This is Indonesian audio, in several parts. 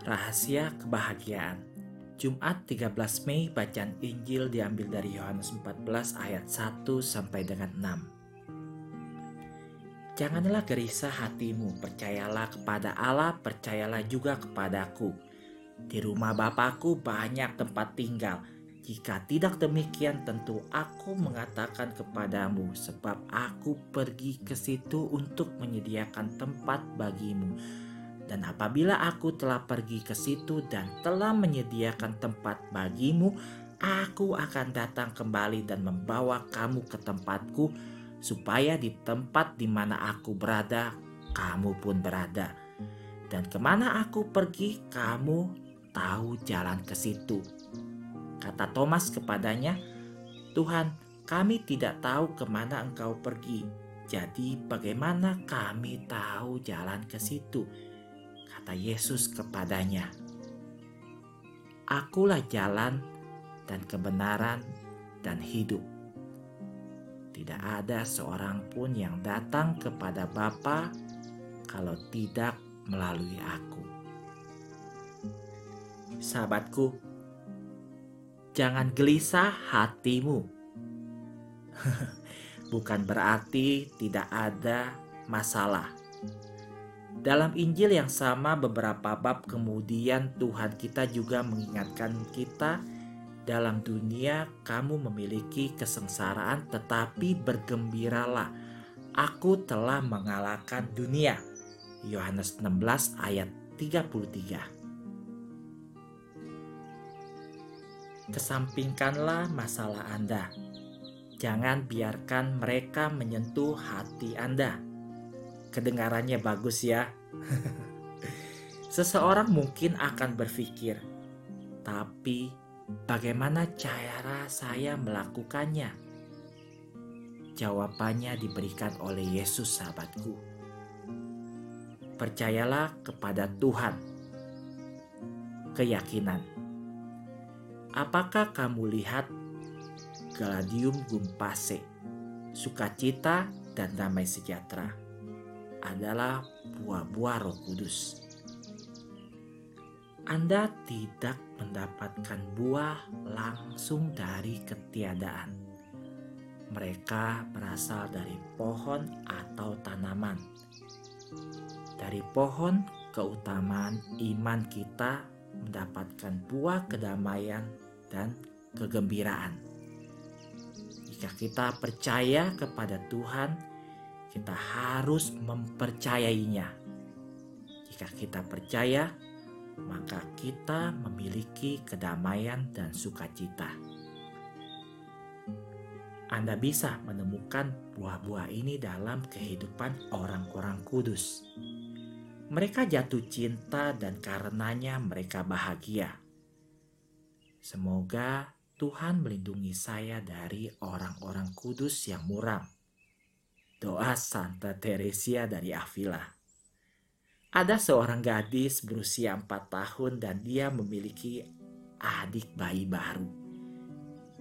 Rahasia kebahagiaan. Jumat 13 Mei bacaan Injil diambil dari Yohanes 14 ayat 1 sampai dengan 6. Janganlah gerisah hatimu, percayalah kepada Allah, percayalah juga kepadaku. Di rumah Bapakku banyak tempat tinggal. Jika tidak demikian tentu aku mengatakan kepadamu sebab aku pergi ke situ untuk menyediakan tempat bagimu dan apabila aku telah pergi ke situ dan telah menyediakan tempat bagimu, aku akan datang kembali dan membawa kamu ke tempatku, supaya di tempat di mana aku berada, kamu pun berada. Dan ke mana aku pergi, kamu tahu jalan ke situ. Kata Thomas kepadanya, Tuhan, kami tidak tahu ke mana engkau pergi. Jadi bagaimana kami tahu jalan ke situ?' Kata Yesus kepadanya, "Akulah jalan dan kebenaran dan hidup. Tidak ada seorang pun yang datang kepada Bapa kalau tidak melalui Aku." Sahabatku, jangan gelisah hatimu. Bukan berarti tidak ada masalah dalam Injil yang sama beberapa bab kemudian Tuhan kita juga mengingatkan kita dalam dunia kamu memiliki kesengsaraan tetapi bergembiralah. Aku telah mengalahkan dunia. Yohanes 16 ayat 33 Kesampingkanlah masalah Anda. Jangan biarkan mereka menyentuh hati Anda Kedengarannya bagus ya. Seseorang mungkin akan berpikir, tapi bagaimana cara saya melakukannya? Jawabannya diberikan oleh Yesus sahabatku. Percayalah kepada Tuhan. Keyakinan. Apakah kamu lihat Galadium Gumpase, sukacita dan damai sejahtera? Adalah buah-buah Roh Kudus. Anda tidak mendapatkan buah langsung dari ketiadaan. Mereka berasal dari pohon atau tanaman. Dari pohon, keutamaan iman kita mendapatkan buah kedamaian dan kegembiraan. Jika kita percaya kepada Tuhan, kita harus mempercayainya. Jika kita percaya, maka kita memiliki kedamaian dan sukacita. Anda bisa menemukan buah-buah ini dalam kehidupan orang-orang kudus. Mereka jatuh cinta, dan karenanya mereka bahagia. Semoga Tuhan melindungi saya dari orang-orang kudus yang muram Doa Santa Teresia dari Avila. Ada seorang gadis berusia 4 tahun dan dia memiliki adik bayi baru.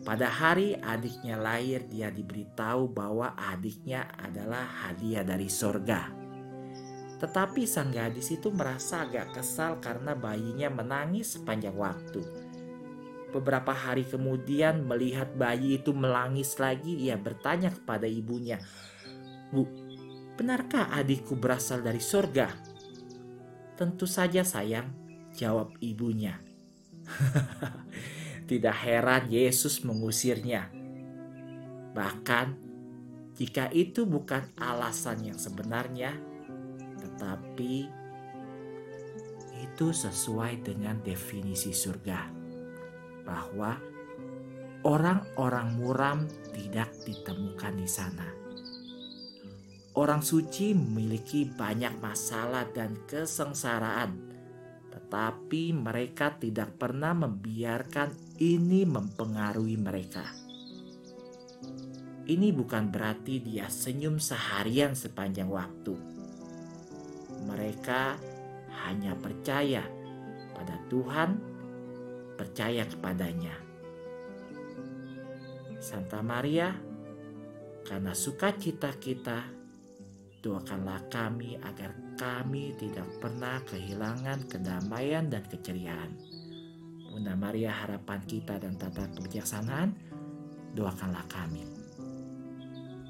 Pada hari adiknya lahir, dia diberitahu bahwa adiknya adalah hadiah dari sorga. Tetapi sang gadis itu merasa agak kesal karena bayinya menangis sepanjang waktu. Beberapa hari kemudian melihat bayi itu melangis lagi, ia bertanya kepada ibunya, Bu, benarkah adikku berasal dari sorga? Tentu saja sayang, jawab ibunya. Tidak heran Yesus mengusirnya. Bahkan jika itu bukan alasan yang sebenarnya, tetapi itu sesuai dengan definisi surga bahwa orang-orang muram tidak ditemukan di sana. Orang suci memiliki banyak masalah dan kesengsaraan, tetapi mereka tidak pernah membiarkan ini mempengaruhi mereka. Ini bukan berarti dia senyum seharian sepanjang waktu. Mereka hanya percaya pada Tuhan, percaya kepadanya. Santa Maria, karena sukacita kita Doakanlah kami agar kami tidak pernah kehilangan kedamaian dan keceriaan. Bunda Maria harapan kita dan tata kebijaksanaan, doakanlah kami.